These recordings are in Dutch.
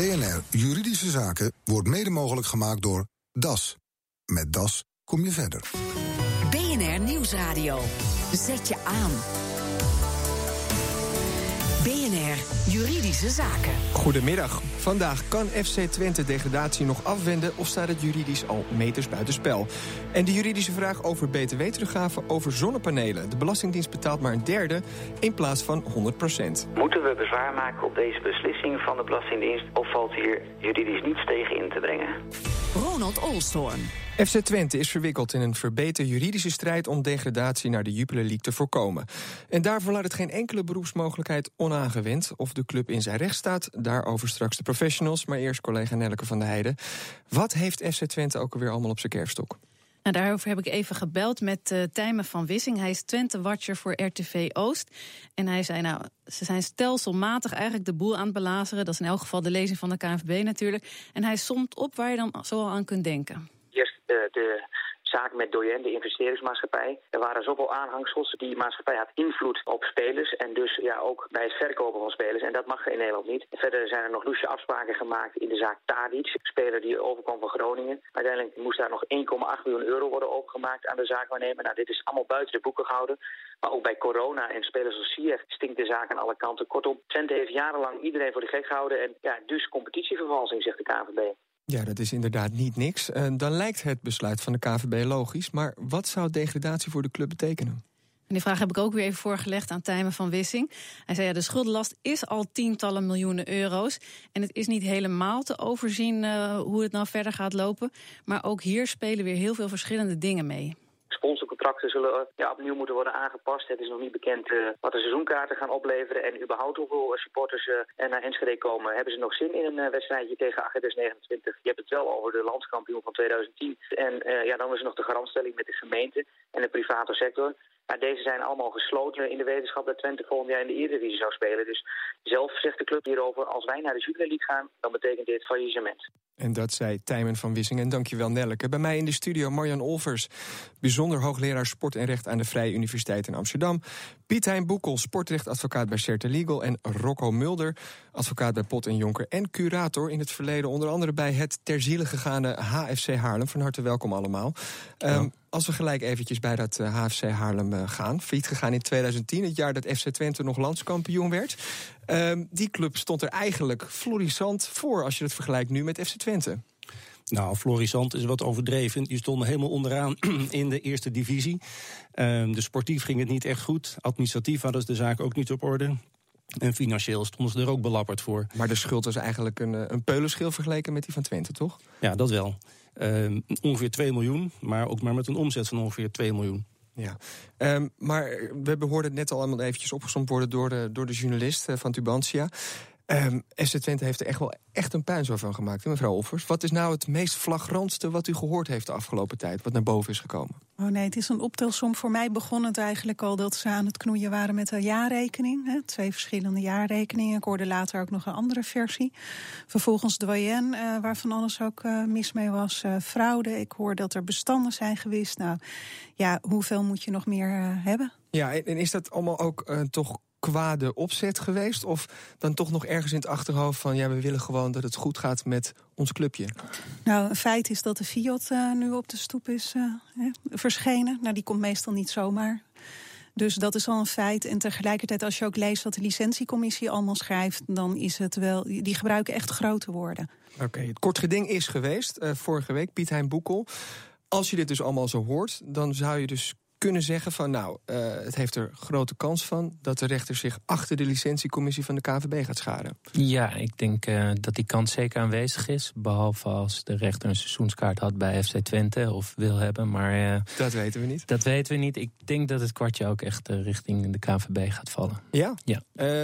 BNR Juridische Zaken wordt mede mogelijk gemaakt door DAS. Met DAS kom je verder. BNR Nieuwsradio. Zet je aan. Juridische Zaken. Goedemiddag. Vandaag kan FC Twente degradatie nog afwenden of staat het juridisch al meters buitenspel? En de juridische vraag over btw-teruggave over zonnepanelen. De Belastingdienst betaalt maar een derde in plaats van 100% Moeten we bezwaar maken op deze beslissing van de Belastingdienst... of valt hier juridisch niets tegen in te brengen? Ronald Olstorn. FC Twente is verwikkeld in een verbeterde juridische strijd om degradatie naar de Jupiler League te voorkomen. En daarvoor laat het geen enkele beroepsmogelijkheid onaangewend. Of de club in zijn recht staat, daarover straks de professionals. Maar eerst collega Nelleke van der Heijden. Wat heeft FC Twente ook alweer allemaal op zijn kerfstok? Nou, daarover heb ik even gebeld met uh, Tijmen van Wissing. Hij is Twente-watcher voor RTV Oost. En hij zei, nou, ze zijn stelselmatig eigenlijk de boel aan het belazeren. Dat is in elk geval de lezing van de KNVB natuurlijk. En hij somt op waar je dan zo aan kunt denken. Eerst uh, de zaak met Doyen, de investeringsmaatschappij. Er waren zoveel aanhangsels. Die maatschappij had invloed op spelers en dus ja, ook bij het verkopen van spelers. En dat mag in Nederland niet. Verder zijn er nog loesje afspraken gemaakt in de zaak Tadic, speler die overkwam van Groningen. Uiteindelijk moest daar nog 1,8 miljoen euro worden opengemaakt aan de zaakwaarnemer. Nou, dit is allemaal buiten de boeken gehouden. Maar ook bij corona en spelers als Sier stinkt de zaak aan alle kanten. Kortom, Twente heeft jarenlang iedereen voor de gek gehouden. En ja, dus competitievervalsing, zegt de KVB. Ja, dat is inderdaad niet niks. Uh, dan lijkt het besluit van de KVB logisch. Maar wat zou degradatie voor de club betekenen? En die vraag heb ik ook weer even voorgelegd aan Tijmen van Wissing. Hij zei ja, de schuldenlast is al tientallen miljoenen euro's. En het is niet helemaal te overzien uh, hoe het nou verder gaat lopen. Maar ook hier spelen weer heel veel verschillende dingen mee sponsorcontracten zullen ja, opnieuw moeten worden aangepast. Het is nog niet bekend uh, wat de seizoenkaarten gaan opleveren. En überhaupt hoeveel supporters uh, naar Enschede komen. Hebben ze nog zin in een wedstrijdje tegen Agades 29? Je hebt het wel over de landskampioen van 2010. En ja, dan is er nog de garantstelling met de gemeente en de private sector. Maar deze zijn allemaal gesloten in de wetenschap dat Twente volgend jaar in de Eredivisie zou spelen. Dus zelf zegt de club hierover, als wij naar de Jupiler League gaan, dan betekent dit faillissement. En dat zei Tijmen van Wissing. En dankjewel Nelleke. Bij mij in de studio Marjan Olvers, bijzonder hoogleraar sport en recht aan de Vrije Universiteit in Amsterdam. Piet Hein Boekel, sportrechtadvocaat bij Certa Legal. En Rocco Mulder, advocaat bij Pot en Jonker. En curator in het verleden onder andere bij het ter ziele gegaane HFC Haarlem. Van harte welkom allemaal. Um, als we gelijk eventjes bij dat HFC eh, Haarlem uh, gaan. Failliet gegaan in 2010, het jaar dat FC Twente nog landskampioen werd. Uh, die club stond er eigenlijk florissant voor als je het vergelijkt nu met FC Twente. Nou, florissant is wat overdreven. Die stonden helemaal onderaan in de eerste divisie. Uh, de sportief ging het niet echt goed. Administratief hadden ze de zaak ook niet op orde. En financieel stonden ze er ook belapperd voor. Maar de schuld was eigenlijk een, eh, een peulenschil vergeleken met die van Twente, toch? Ja, dat wel. Uh, ongeveer 2 miljoen, maar ook maar met een omzet van ongeveer 2 miljoen. Ja, um, maar we hoorden het net al allemaal eventjes opgezomd worden door de, door de journalist uh, van Tubantia. Um, FC Twente heeft er echt wel echt een puinzo van gemaakt, hè, mevrouw Offers. Wat is nou het meest flagrantste wat u gehoord heeft de afgelopen tijd, wat naar boven is gekomen? Oh nee, het is een optelsom. Voor mij begon het eigenlijk al dat ze aan het knoeien waren met een jaarrekening. Hè, twee verschillende jaarrekeningen. Ik hoorde later ook nog een andere versie. Vervolgens Doyen, uh, waarvan alles ook uh, mis mee was. Uh, fraude. Ik hoor dat er bestanden zijn geweest. Nou ja, hoeveel moet je nog meer hebben? Ja, en is dat allemaal ook toch kwade opzet geweest? Of dan toch nog ergens in het achterhoofd van... ja, we willen gewoon dat het goed gaat met ons clubje? Nou, een feit is dat de Fiat uh, nu op de stoep is uh, verschenen. Nou, die komt meestal niet zomaar. Dus dat is al een feit. En tegelijkertijd, als je ook leest wat de licentiecommissie allemaal schrijft... dan is het wel... die gebruiken echt grote woorden. Oké, het kort geding is geweest uh, vorige week. Piet Hein Boekel. Als je dit dus allemaal zo hoort, dan zou je dus kunnen zeggen van nou, uh, het heeft er grote kans van dat de rechter zich achter de licentiecommissie van de KVB gaat scharen? Ja, ik denk uh, dat die kans zeker aanwezig is. Behalve als de rechter een seizoenskaart had bij FC Twente of wil hebben. Maar uh, dat weten we niet. Dat weten we niet. Ik denk dat het kwartje ook echt richting de KVB gaat vallen. Ja? Ja.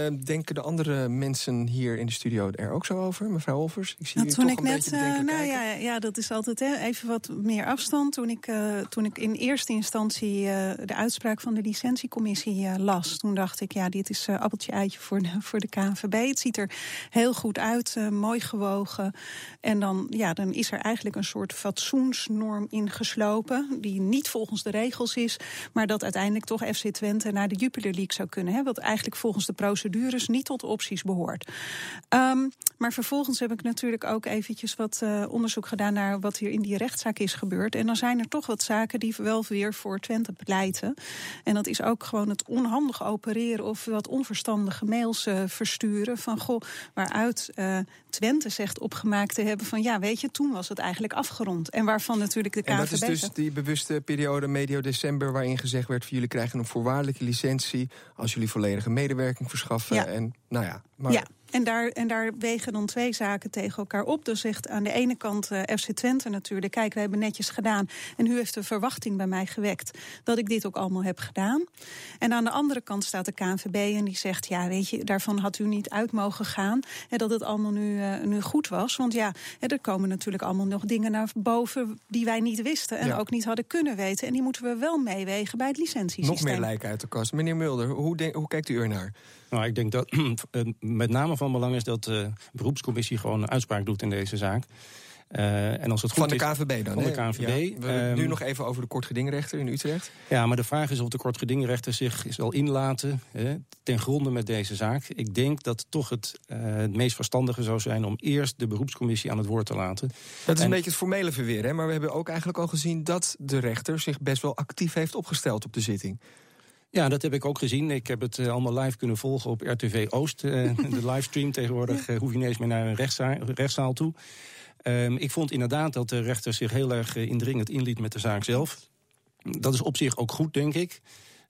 denken de andere mensen hier in de studio er ook zo over, mevrouw Olvers? Ik zie nou, toen ik net, nou ja, ja, dat is altijd hè, even wat meer afstand. Toen ik, toen ik in eerste instantie de uitspraak van de licentiecommissie las, toen dacht ik, ja, dit is appeltje eitje voor de, voor de KNVB. Het ziet er heel goed uit, mooi gewogen. En dan, ja, dan is er eigenlijk een soort fatsoensnorm ingeslopen, die niet volgens de regels is, maar dat uiteindelijk toch FC Twente naar de Jupiler League zou kunnen. Hè, wat eigenlijk volgens de procedures niet tot opties behoort. Um, maar vervolgens heb ik natuurlijk ook eventjes wat onderzoek gedaan naar wat hier in die rechtszaak is gebeurd. En dan zijn er toch wat zaken die wel weer voor Twente pleiten. En dat is ook gewoon het onhandig opereren of wat onverstandige mails uh, versturen. Van goh, waaruit uh, Twente zegt opgemaakt te hebben van ja, weet je, toen was het eigenlijk afgerond. En waarvan natuurlijk de KVB... En dat is dus die bewuste periode medio december waarin gezegd werd... van jullie krijgen een voorwaardelijke licentie als jullie volledige medewerking verschaffen. Ja. En nou ja, maar... Ja. En daar, en daar wegen dan twee zaken tegen elkaar op. Dus zegt aan de ene kant uh, FC Twente natuurlijk... kijk, we hebben netjes gedaan en u heeft de verwachting bij mij gewekt... dat ik dit ook allemaal heb gedaan. En aan de andere kant staat de KNVB en die zegt... ja, weet je, daarvan had u niet uit mogen gaan... en dat het allemaal nu, uh, nu goed was. Want ja, er komen natuurlijk allemaal nog dingen naar boven... die wij niet wisten en ja. ook niet hadden kunnen weten. En die moeten we wel meewegen bij het licentiesysteem. Nog meer lijken uit de kast. Meneer Mulder, hoe, denk, hoe kijkt u er naar? Nou, ik denk dat met name van belang is dat de beroepscommissie gewoon een uitspraak doet in deze zaak. Uh, en als het goed van de KVB dan? Van de KVB. Ja, we, nu nog even over de kortgedingrechter in Utrecht. Ja, maar de vraag is of de kortgedingrechter zich zal inlaten ten gronde met deze zaak. Ik denk dat toch het, uh, het meest verstandige zou zijn om eerst de beroepscommissie aan het woord te laten. Dat is en, een beetje het formele verweer, hè? maar we hebben ook eigenlijk al gezien dat de rechter zich best wel actief heeft opgesteld op de zitting. Ja, dat heb ik ook gezien. Ik heb het uh, allemaal live kunnen volgen op RTV Oost. Uh, de livestream tegenwoordig uh, hoef je niet eens meer naar een rechtszaal, rechtszaal toe. Um, ik vond inderdaad dat de rechter zich heel erg indringend inliet met de zaak zelf. Dat is op zich ook goed, denk ik.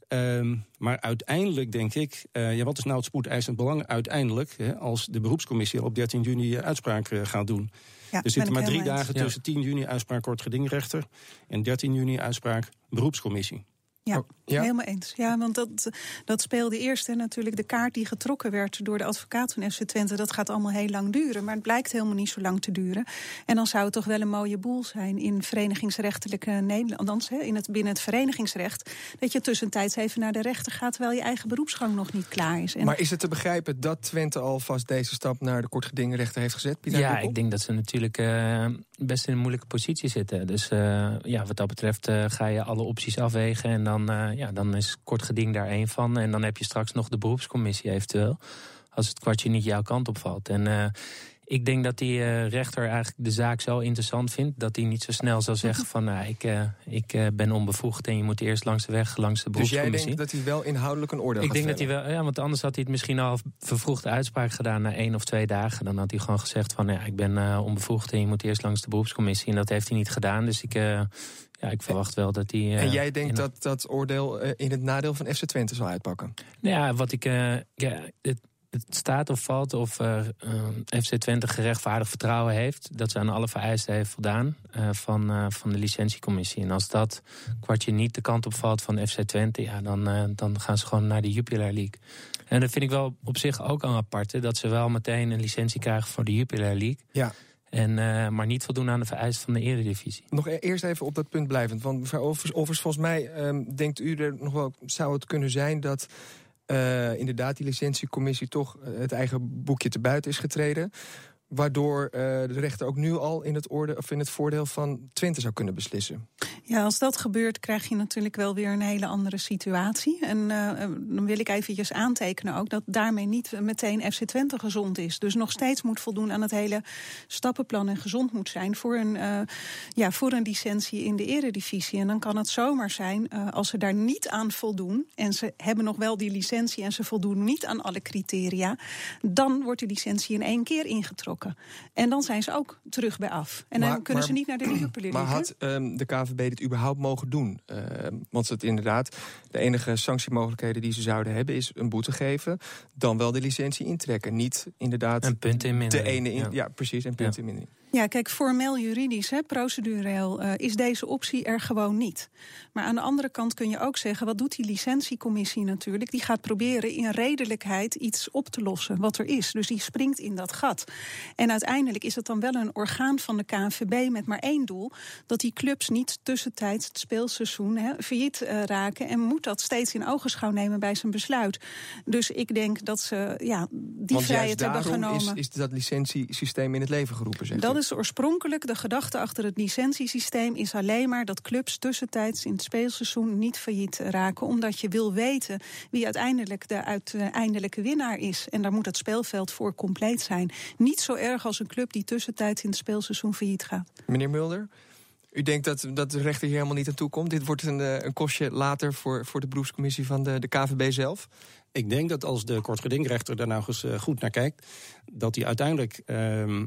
Um, maar uiteindelijk denk ik, ja, wat is nou het spoedeisend belang uiteindelijk... Hè, als de beroepscommissie op 13 juni uitspraak gaat doen... Ja, er zitten maar drie dagen tussen 10 juni uitspraak kortgedingrechter... en 13 juni uitspraak beroepscommissie. Ja, ja, helemaal eens. Ja, want dat, dat speelde eerst hè, natuurlijk de kaart die getrokken werd door de advocaat van FC Twente. Dat gaat allemaal heel lang duren, maar het blijkt helemaal niet zo lang te duren. En dan zou het toch wel een mooie boel zijn in verenigingsrechtelijke Nederland, hè, in het, binnen het verenigingsrecht, dat je tussentijds even naar de rechter gaat terwijl je eigen beroepsgang nog niet klaar is. En maar is het te begrijpen dat Twente alvast deze stap naar de kortgedingrechter heeft gezet? Pieter ja, ik denk dat ze natuurlijk uh, best in een moeilijke positie zitten. Dus uh, ja, wat dat betreft uh, ga je alle opties afwegen en dan dan, uh, ja, dan is kort geding daar één van. En dan heb je straks nog de beroepscommissie eventueel. Als het kwartje niet jouw kant op valt. En uh, ik denk dat die uh, rechter eigenlijk de zaak zo interessant vindt... dat hij niet zo snel zal zeggen van... nou, ik, uh, ik uh, ben onbevoegd en je moet eerst langs de weg, langs de beroepscommissie. Dus jij denkt dat hij wel inhoudelijk een oordeel ik gaat denk dat hij wel, ja, want anders had hij het misschien al vervroegde uitspraak gedaan... na één of twee dagen. Dan had hij gewoon gezegd van... ja, ik ben onbevoegd en je moet eerst langs de beroepscommissie. En dat heeft hij niet gedaan, dus ik... Ja, ik verwacht wel dat die. Uh, en jij denkt dat dat oordeel uh, in het nadeel van FC Twente zal uitpakken? Nou ja, wat ik. Uh, ja, het, het, staat of valt of FC Twente gerechtvaardigd vertrouwen heeft. dat ze aan alle vereisten heeft voldaan van, van de licentiecommissie. En als dat kwartje niet de kant op valt van FC Twente. ja, dan, dan gaan ze gewoon naar de Jupiler League. En dat vind ik wel op zich ook al apart. Hè, dat ze wel meteen een licentie krijgen voor de Jupiler League. Ja. En, uh, maar niet voldoen aan de vereisten van de eredivisie. Nog eerst even op dat punt blijvend. Want mevrouw volgens mij um, denkt u er nog wel... zou het kunnen zijn dat inderdaad die licentiecommissie... toch het eigen boekje te buiten is getreden... Waardoor uh, de rechter ook nu al in het, orde, of in het voordeel van Twente zou kunnen beslissen. Ja, als dat gebeurt krijg je natuurlijk wel weer een hele andere situatie. En uh, dan wil ik eventjes aantekenen ook dat daarmee niet meteen FC Twente gezond is. Dus nog steeds moet voldoen aan het hele stappenplan en gezond moet zijn voor een, ja, voor een licentie in de eredivisie. En dan kan het zomaar zijn als ze daar niet aan voldoen en ze hebben nog wel die licentie en ze voldoen niet aan alle criteria, dan wordt die licentie in één keer ingetrokken. En dan zijn ze ook terug bij af. En dan kunnen maar, ze niet naar de Jupiler Maar had um, de KVB dit überhaupt mogen doen? Uh, want het inderdaad, de enige sanctiemogelijkheden die ze zouden hebben... is een boete geven, dan wel de licentie intrekken. Niet inderdaad een punt in de ene... In, ja. ja. precies, een punt ja. in mindering. Ja, kijk, formeel juridisch, hè, procedureel, uh, is deze optie er gewoon niet. Maar aan de andere kant kun je ook zeggen, wat doet die licentiecommissie natuurlijk? Die gaat proberen in redelijkheid iets op te lossen wat er is. Dus die springt in dat gat. En uiteindelijk is het dan wel een orgaan van de KNVB met maar één doel: dat die clubs niet tussentijds het speelseizoen hè, failliet uh, raken. En moet dat steeds in ogenschouw nemen bij zijn besluit. Dus ik denk dat ze ja, die Want vrijheid hebben genomen. Is, is dat licentiesysteem in het leven geroepen? Zeg dat is oorspronkelijk de gedachte achter het licentiesysteem is alleen maar dat clubs tussentijds in het speelseizoen niet failliet raken. Omdat je wil weten wie uiteindelijk de uiteindelijke winnaar is. En daar moet het speelveld voor compleet zijn. Niet zo erg als een club die tussentijds in het speelseizoen failliet gaat. Meneer Mulder? U denkt dat, dat de rechter hier helemaal niet aan toe komt? Dit wordt een, eh, een kostje later voor, voor de beroepscommissie van de, de KVB zelf? Ik denk dat als de kortgedingrechter daar nou eens eh, goed naar kijkt... dat hij uiteindelijk uh,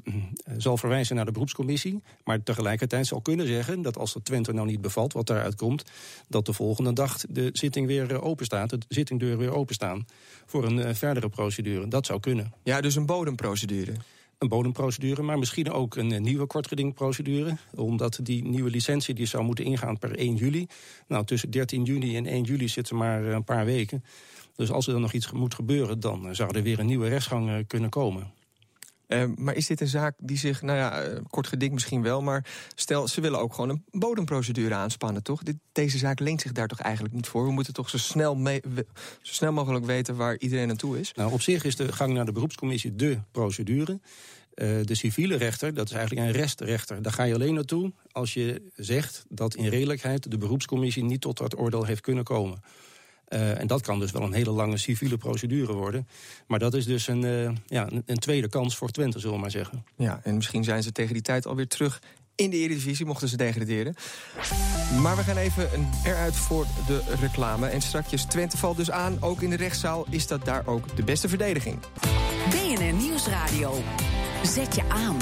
zal verwijzen naar de beroepscommissie... maar tegelijkertijd zal kunnen zeggen dat als de Twente nou niet bevalt... wat daaruit komt, dat de volgende dag de zitting weer eh, open staat... de zittingdeuren weer openstaan voor een verdere procedure. Dat zou kunnen. Ja, dus een bodemprocedure een bodemprocedure, maar misschien ook een nieuwe kortgedingprocedure. Omdat die nieuwe licentie die zou moeten ingaan per 1 juli. Nou, tussen 13 juni en 1 juli zitten maar een paar weken. Dus als er dan nog iets moet gebeuren, dan eh, zou er weer een nieuwe rechtsgang eh, kunnen komen. Uh, maar is dit een zaak die zich, nou ja, kort geding misschien wel, maar stel, ze willen ook gewoon een bodemprocedure aanspannen, toch? Dit, deze zaak leent zich daar toch eigenlijk niet voor? We moeten toch zo snel, mee, zo snel mogelijk weten waar iedereen naartoe is? Nou, op zich is de gang naar de beroepscommissie de procedure. Uh, de civiele rechter, dat is eigenlijk een restrechter. Daar ga je alleen naartoe als je zegt dat in redelijkheid de beroepscommissie niet tot dat oordeel heeft kunnen komen. Uh, en dat kan dus wel een hele lange civiele procedure worden. Maar dat is dus een, uh, ja, een, tweede kans voor Twente, zullen we maar zeggen. Ja, en misschien zijn ze tegen die tijd alweer terug in de Eredivisie, mochten ze degraderen. Maar we gaan even eruit voor de reclame. En strakjes, Twente valt dus aan, ook in de rechtszaal is dat daar ook de beste verdediging. BNR Nieuwsradio. Zet je aan.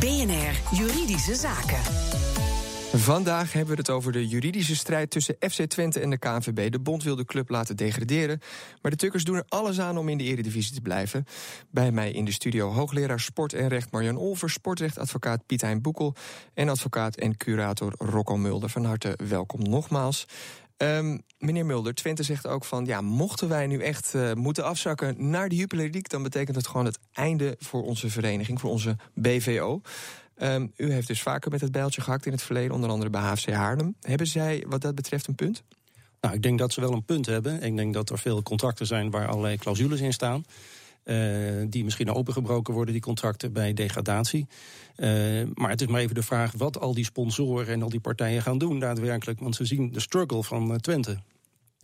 BNR Juridische Zaken. Vandaag hebben we het over de juridische strijd tussen FC Twente en de KNVB. De bond wil de club laten degraderen. Maar de Tukkers doen er alles aan om in de eredivisie te blijven. Bij mij in de studio hoogleraar sport en recht Marjan Olver... sportrechtadvocaat Piet Hein Boekel... en advocaat en curator Rocco Mulder. Van harte welkom nogmaals. Um, meneer Mulder, Twente zegt ook van... ja, mochten wij nu echt uh, moeten afzakken naar de Jupiler League... dan betekent het gewoon het einde voor onze vereniging, voor onze BVO. Um, u heeft dus vaker met het bijltje gehakt in het verleden, onder andere bij HFC Haarlem. Hebben zij wat dat betreft een punt? Nou, ik denk dat ze wel een punt hebben. Ik denk dat er veel contracten zijn waar allerlei clausules in staan. Uh, die misschien opengebroken worden, die contracten, bij degradatie. Uh, maar het is maar even de vraag wat al die sponsoren en al die partijen gaan doen daadwerkelijk. Want ze zien de struggle van uh, Twente.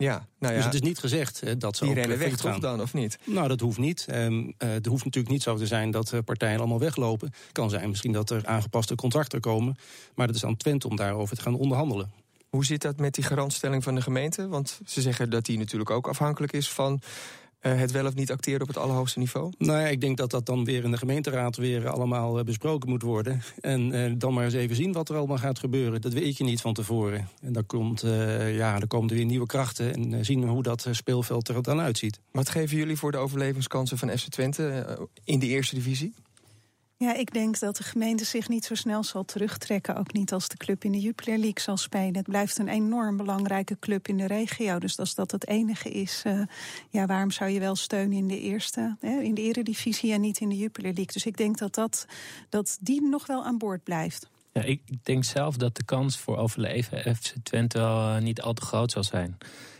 Ja, nou ja. Dus het is niet gezegd hè, dat ze Die ook rennen weg toch gaan. dan, of niet? Nou, dat hoeft niet. Um, uh, het hoeft natuurlijk niet zo te zijn dat uh, partijen allemaal weglopen. Het kan zijn misschien dat er aangepaste contracten komen. Maar dat is aan Twente om daarover te gaan onderhandelen. Hoe zit dat met die garantstelling van de gemeente? Want ze zeggen dat die natuurlijk ook afhankelijk is van het wel of niet acteren op het allerhoogste niveau? Nou ja, ik denk dat dat dan weer in de gemeenteraad weer allemaal uh, besproken moet worden. En uh, dan maar eens even zien wat er allemaal gaat gebeuren. Dat weet je niet van tevoren. En dan, komt, ja, dan komen er weer nieuwe krachten en zien we hoe dat speelveld er dan uitziet. Wat geven jullie voor de overlevingskansen van FC Twente in de eerste divisie? Ja, ik denk dat de gemeente zich niet zo snel zal terugtrekken. Ook niet als de club in de Jupiler League zal spelen. Het blijft een enorm belangrijke club in de regio. Dus als dat het enige is, uh, ja, waarom zou je wel steunen in de eerste, hè, in de eredivisie en niet in de Jupiler League? Dus ik denk dat, dat, dat die nog wel aan boord blijft. Ja, ik denk zelf dat de kans voor overleven FC Twente wel uh, niet al te groot zal zijn.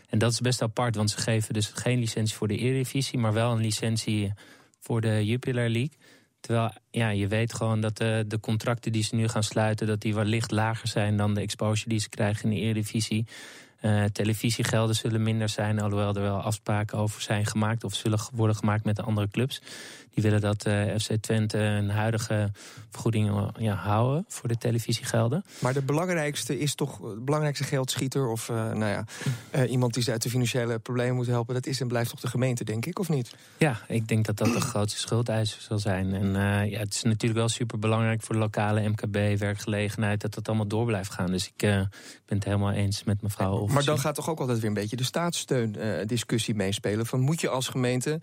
En dat is best apart, want ze geven dus geen licentie voor de Eredivisie, maar wel een licentie voor de Jupiler League. Terwijl ja, je weet gewoon dat de, de contracten die ze nu gaan sluiten... dat die wellicht lager zijn dan de exposure die ze krijgen in de Eredivisie. Uh, televisiegelden zullen minder zijn, alhoewel er wel afspraken over zijn gemaakt... of zullen worden gemaakt met de andere clubs. Die willen dat uh, FC Twente een huidige vergoeding ja, houden voor de televisiegelden. Maar de belangrijkste is toch de belangrijkste geldschieter... of nou ja, iemand die ze uit de financiële problemen moet helpen... dat is en blijft toch de gemeente, denk ik, of niet? Ja, ik denk dat dat de grootste schuldeiser zal zijn. En ja, het is natuurlijk wel super belangrijk voor de lokale MKB, werkgelegenheid... dat dat allemaal door blijft gaan. Dus ik ben het helemaal eens met mevrouw Maar dan gaat toch ook altijd weer een beetje de staatssteun discussie meespelen. Van moet je als gemeente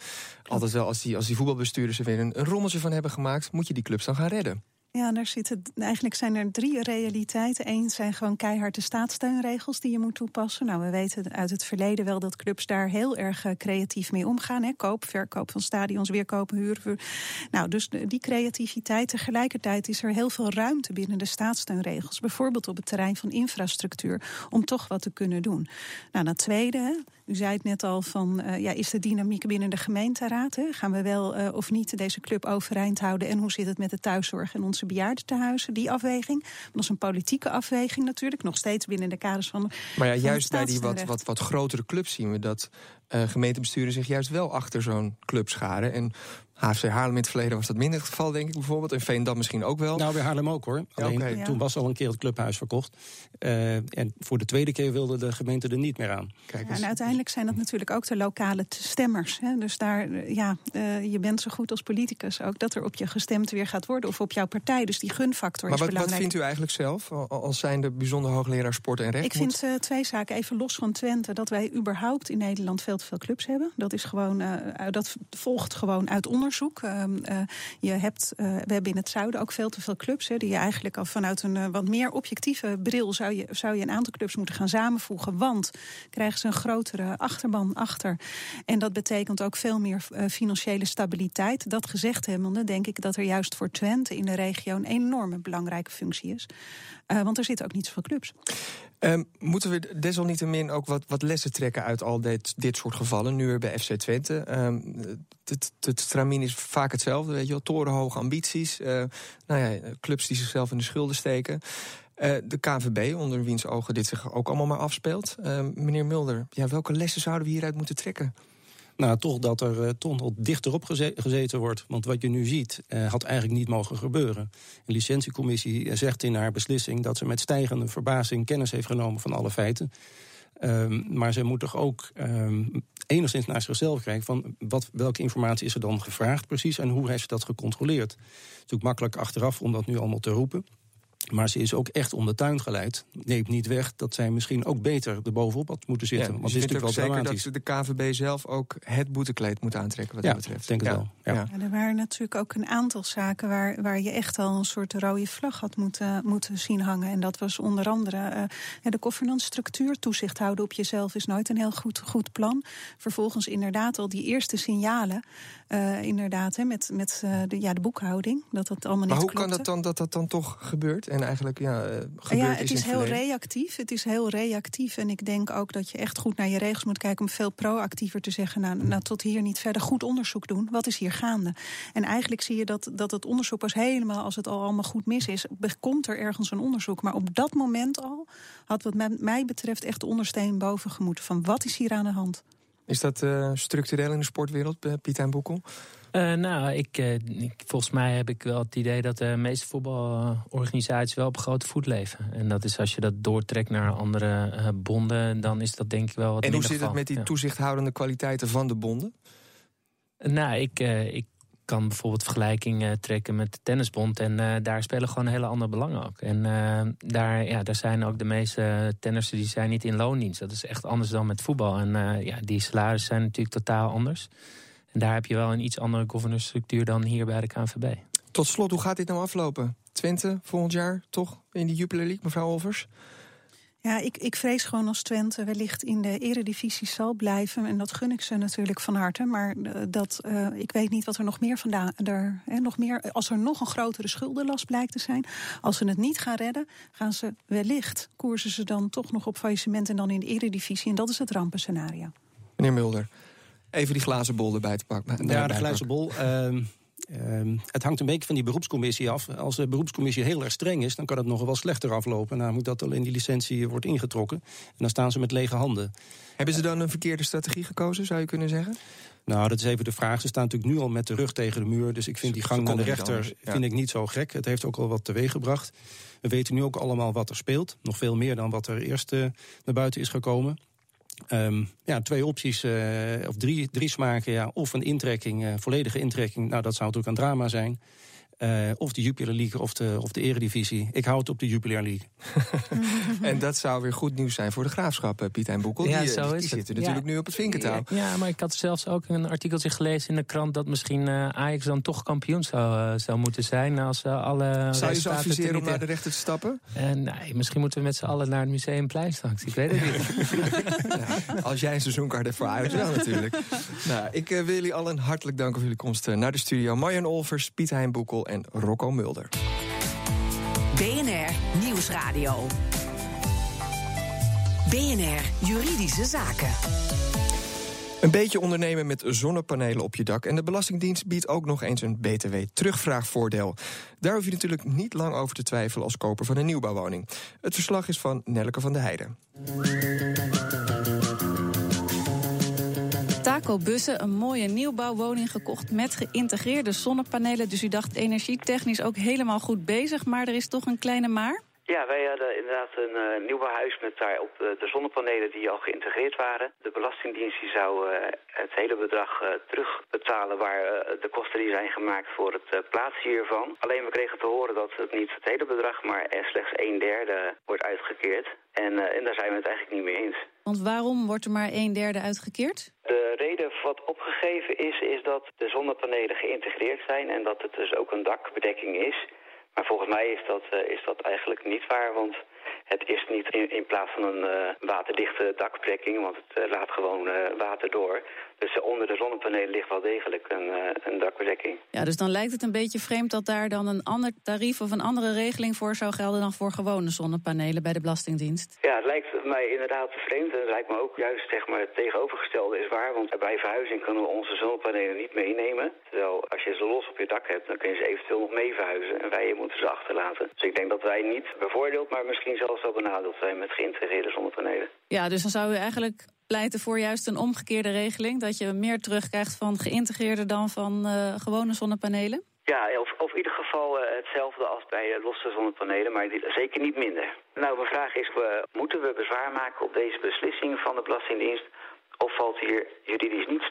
altijd wel als die, als die voetbalbestuurders er weer een, een rommeltje van hebben gemaakt, moet je die clubs dan gaan redden. Ja, daar zitten, eigenlijk zijn er drie realiteiten. Eén zijn gewoon keihard de staatssteunregels die je moet toepassen. Nou, we weten uit het verleden wel dat clubs daar heel erg eh, creatief mee omgaan. Hè. Koop, verkoop van stadions, weer kopen, huren. Nou, dus die creativiteit. Tegelijkertijd is er heel veel ruimte binnen de staatssteunregels. Bijvoorbeeld op het terrein van infrastructuur. Om toch wat te kunnen doen. Nou, dat tweede, u zei het net al van, uh, ja, is de dynamiek binnen de gemeenteraad? Hè? Gaan we wel uh, of niet deze club overeind houden? En hoe zit het met de thuiszorg en onze bejaardentehuizen? Die afweging. Dat is een politieke afweging natuurlijk, nog steeds binnen de kaders van. Maar ja, juist bij die wat, wat, wat grotere clubs zien we dat uh, gemeentebesturen zich juist wel achter zo'n club scharen. En HFC Haarlem in het verleden was dat minder het geval, denk ik bijvoorbeeld. En Veendam misschien ook wel. Nou, bij Haarlem ook hoor. Alleen ja, okay. toen was al een keer het clubhuis verkocht. Uh, en voor de tweede keer wilde de gemeente er niet meer aan. Kijk, en uiteindelijk zijn dat natuurlijk ook de lokale stemmers. Hè? Dus daar, ja, uh, je bent zo goed als politicus ook dat er op je gestemd weer gaat worden. Of op jouw partij. Dus die gunfactor maar is wat, belangrijk. wat vindt u eigenlijk zelf als zijnde bijzonder hoogleraar sport en recht? Ik vind uh, twee zaken. Even los van Twente. Dat wij überhaupt in Nederland veel veel clubs hebben. Dat, is gewoon, dat volgt gewoon uit onderzoek. Ehm, Uh, je hebt, uh, we hebben in het zuiden ook veel te veel clubs. Hè, die je eigenlijk al vanuit een wat meer objectieve bril zou je, zou je een aantal clubs moeten gaan samenvoegen. Want krijgen ze een grotere achterban achter. En dat betekent ook veel meer financiële stabiliteit. Dat gezegd hebbende, denk ik dat er juist voor Twente in de regio een enorme belangrijke functie is. want er zitten ook niet zoveel clubs. Um, moeten we desalniettemin ook wat, wat lessen trekken uit al dit, dit soort gevallen? Nu weer bij FC Twente. Um, het, het stramien is vaak hetzelfde, weet je wel. Torenhoge ambities. Uh, nou ja, clubs die zichzelf in de schulden steken. Uh, de KNVB, onder wiens ogen dit zich ook allemaal maar afspeelt. Uh, meneer Mulder, ja, welke lessen zouden we hieruit moeten trekken? Nou, toch dat er uh, nog dichterop geze gezeten wordt. Want wat je nu ziet, had eigenlijk niet mogen gebeuren. De licentiecommissie zegt in haar beslissing dat ze met stijgende verbazing kennis heeft genomen van alle feiten. Um, maar ze moet toch ook um, enigszins naar zichzelf kijken van wat, welke informatie is er dan gevraagd precies en hoe heeft ze dat gecontroleerd. Het is natuurlijk makkelijk achteraf om dat nu allemaal te roepen. Maar ze is ook echt om de tuin geleid. Neemt niet weg dat zij misschien ook beter erbovenop had moeten zitten. Ja, want het is natuurlijk wel dramatisch. dat de KVB zelf ook het boetekleed moet aantrekken wat ja, dat betreft. denk het ja. wel. Ja. Ja. Ja, er waren natuurlijk ook een aantal zaken waar, waar je echt al een soort rode vlag had moeten, moeten zien hangen. En dat was onder andere uh, de governance-structuur. Toezicht houden op jezelf is nooit een heel goed, goed plan. Vervolgens inderdaad al die eerste signalen. Uh, inderdaad, hè, met, met uh, de, ja, de boekhouding. Dat dat allemaal Maar niet hoe kan dat dan dat dat dan toch gebeurt? En eigenlijk ja, gebeurd Ja, het is heel verleden? reactief. Het is heel reactief. En ik denk ook dat je echt goed naar je regels moet kijken om veel proactiever te zeggen. Nou, nou tot hier niet verder goed onderzoek doen. Wat is hier gaande? En eigenlijk zie je dat, dat het onderzoek pas helemaal, als het al allemaal goed mis is, komt er ergens een onderzoek. Maar op dat moment al had wat mij betreft echt de ondersteen boven gemoeten. Van wat is hier aan de hand? Is dat uh, structureel in de sportwereld, uh, Piet en Boekel? Uh, nou, ik, ik, volgens mij heb ik wel het idee dat de meeste voetbalorganisaties wel op grote voet leven. En dat is als je dat doortrekt naar andere bonden, dan is dat denk ik wel wat En hoe zit geval. het met die ja. toezichthoudende kwaliteiten van de bonden? Nou, ik, ik kan bijvoorbeeld vergelijking trekken met de tennisbond. En daar spelen gewoon hele andere belangen ook. En daar, ja, daar zijn ook de meeste tennissen die zijn niet in loondienst. Dat is echt anders dan met voetbal. En ja, die salarissen zijn natuurlijk totaal anders. En daar heb je wel een iets andere governance-structuur dan hier bij de KNVB. Tot slot, hoe gaat dit nou aflopen? Twente volgend jaar toch in de Jupiler League, mevrouw Olvers? Ja, ik, ik vrees gewoon als Twente wellicht in de eredivisie zal blijven. En dat gun ik ze natuurlijk van harte. Maar dat, uh, ik weet niet wat er nog meer vandaan... Er, hè, nog meer, als er nog een grotere schuldenlast blijkt te zijn... als ze het niet gaan redden, gaan ze wellicht... koersen ze dan toch nog op faillissement en dan in de eredivisie. En dat is het rampenscenario. Meneer Mulder, even die glazen bol erbij te pakken. Ja, de glazen bol... Uh, Um, het hangt een beetje van die beroepscommissie af. Als de beroepscommissie heel erg streng is, dan kan het nog wel slechter aflopen. Moet dat al in die licentie wordt ingetrokken. En dan staan ze met lege handen. Hebben ze dan een verkeerde strategie gekozen, zou je kunnen zeggen? Nou, dat is even de vraag. Ze staan natuurlijk nu al met de rug tegen de muur. Dus ik vind die gang naar de rechter ja. vind ik niet zo gek. Het heeft ook al wat teweeg gebracht. We weten nu ook allemaal wat er speelt. Nog veel meer dan wat er eerst uh, naar buiten is gekomen. Um, ja, twee opties, uh, of drie, drie smaken. Ja. Of een intrekking, uh, volledige intrekking. Nou, dat zou natuurlijk een drama zijn. Uh, of de Jupiler League of de, of de Eredivisie. Ik hou het op de Jupiler League. en dat zou weer goed nieuws zijn voor de graafschap, uh, Piet en Boekel. Ja, die, zo die is zitten het. natuurlijk nu op het vinkentouw. Ja, maar ik had zelfs ook een artikeltje gelezen in de krant... dat misschien uh, Ajax dan toch kampioen zou, zou moeten zijn... als alle Zou je ze adviseren om naar de rechter te stappen? nee, misschien moeten we met z'n allen naar het Museumplein straks. Ik weet het niet. als jij een seizoenkaart hebt voor Ajax wel natuurlijk. nou, ik wil jullie allen hartelijk danken voor jullie komst naar de studio. Marjan Olvers, Piet Hein Boekel en Rocco Mulder. BNR Nieuwsradio. BNR Juridische Zaken. Een beetje ondernemen met zonnepanelen op je dak. En de Belastingdienst biedt ook nog eens een BTW-terugvraagvoordeel. Daar hoef je natuurlijk niet lang over te twijfelen als koper van een nieuwbouwwoning. Het verslag is van Nelke van der Heijden. Taco Bussen een mooie nieuwbouwwoning gekocht met geïntegreerde zonnepanelen. Dus u dacht energietechnisch ook helemaal goed bezig, maar er is toch een kleine maar? Ja, wij hadden inderdaad een uh, nieuwbouwhuis met daarop uh, de zonnepanelen die al geïntegreerd waren. De Belastingdienst die zou uh, het hele bedrag terugbetalen waar de kosten die zijn gemaakt voor het plaatsen hiervan. Alleen we kregen te horen dat het niet het hele bedrag, maar er slechts een derde wordt uitgekeerd. En, en daar zijn we het eigenlijk niet mee eens. Want waarom wordt er maar een derde uitgekeerd? De reden wat opgegeven is, is dat de zonnepanelen geïntegreerd zijn en dat het dus ook een dakbedekking is. Maar volgens mij is dat, uh, is dat eigenlijk niet waar, want het is niet in, in plaats van een uh, waterdichte dakbedekking, want het uh, laat gewoon water door. Dus onder de zonnepanelen ligt wel degelijk een, een dakbedekking. Ja, dus dan lijkt het een beetje vreemd dat daar dan een ander tarief of een andere regeling voor zou gelden dan voor gewone zonnepanelen bij de Belastingdienst. Ja, het lijkt mij inderdaad vreemd en het lijkt me ook juist zeg maar, het tegenovergestelde is waar, want bij verhuizing kunnen we onze zonnepanelen niet meenemen. Terwijl als je ze los op je dak hebt, dan kun je ze eventueel nog mee verhuizen en wij moeten ze achterlaten. Dus ik denk dat wij niet bevoordeeld, maar misschien zelfs wel benadeeld zijn met geïntegreerde zonnepanelen. Ja, dus dan zou u eigenlijk pleiten voor juist een omgekeerde regeling, dat je meer terugkrijgt van geïntegreerde dan van uh, gewone zonnepanelen? Ja, of, of in ieder geval uh, hetzelfde als bij uh, losse zonnepanelen, maar zeker niet minder. Nou, mijn vraag is, moeten we bezwaar maken op deze beslissing van de Belastingdienst... of valt hier juridisch niets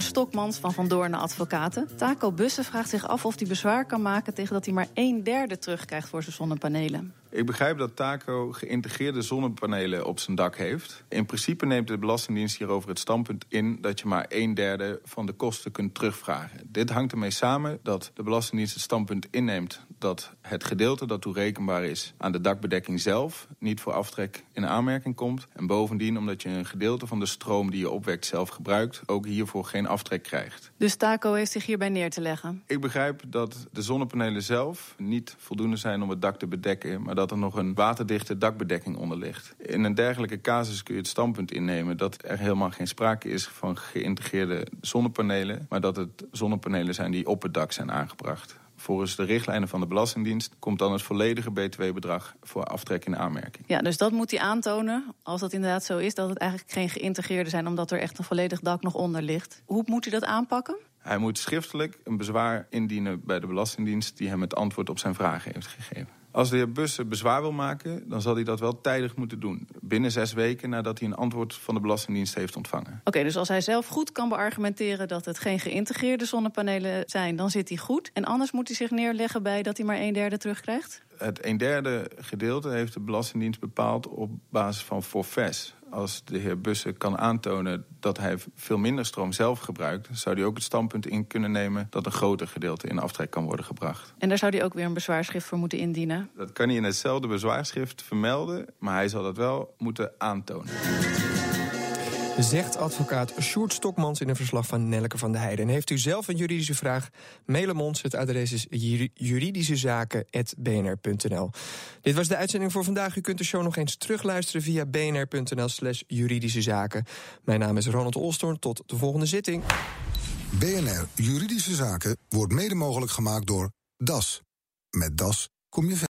Stokmans van Van Doorn Advocaten. Taco Bussen vraagt zich af of hij bezwaar kan maken tegen dat hij maar een derde terugkrijgt voor zijn zonnepanelen. Ik begrijp dat Taco geïntegreerde zonnepanelen op zijn dak heeft. In principe neemt de Belastingdienst hierover het standpunt in dat je maar een derde van de kosten kunt terugvragen. Dit hangt ermee samen dat de Belastingdienst het standpunt inneemt dat het gedeelte dat toerekenbaar is aan de dakbedekking zelf niet voor aftrek in aanmerking komt. En bovendien omdat je een gedeelte van de stroom die je opwekt zelf gebruikt, ook hiervoor geen aftrek krijgt. Dus Taco heeft zich hierbij neer te leggen? Ik begrijp dat de zonnepanelen zelf niet voldoende zijn om het dak te bedekken, maar dat er nog een waterdichte dakbedekking onder ligt. In een dergelijke casus kun je het standpunt innemen dat er helemaal geen sprake is van geïntegreerde zonnepanelen, maar dat het zonnepanelen zijn die op het dak zijn aangebracht. Volgens de richtlijnen van de Belastingdienst komt dan het volledige btw-bedrag voor aftrek in aanmerking. Ja, dus dat moet hij aantonen, als dat inderdaad zo is, dat het eigenlijk geen geïntegreerde zijn, omdat er echt een volledig dak nog onder ligt. Hoe moet hij dat aanpakken? Hij moet schriftelijk een bezwaar indienen bij de Belastingdienst die hem het antwoord op zijn vragen heeft gegeven. Als de heer Bussen bezwaar wil maken, dan zal hij dat wel tijdig moeten doen. Binnen zes weken nadat hij een antwoord van de Belastingdienst heeft ontvangen. Oké, dus als hij zelf goed kan beargumenteren dat het geen geïntegreerde zonnepanelen zijn, dan zit hij goed. En anders moet hij zich neerleggen bij dat hij maar een derde terugkrijgt? Het een derde gedeelte heeft de Belastingdienst bepaald op basis van forfaits. Als de heer Bussen kan aantonen dat hij veel minder stroom zelf gebruikt, zou hij ook het standpunt in kunnen nemen dat een groter gedeelte in aftrek kan worden gebracht. En daar zou hij ook weer een bezwaarschrift voor moeten indienen? Dat kan hij in hetzelfde bezwaarschrift vermelden, maar hij zal dat wel moeten aantonen. Zegt advocaat Sjoerd Stokmans in een verslag van Nelke van der Heijden. En heeft u zelf een juridische vraag? Mail hem ons. Het adres is juridischezaken.bnr.nl. Dit was de uitzending voor vandaag. U kunt de show nog eens terugluisteren via bnr.nl slash juridische zaken. Mijn naam is Ronald Olstorn. Tot de volgende zitting. BNR Juridische Zaken wordt mede mogelijk gemaakt door DAS. Met DAS kom je verder.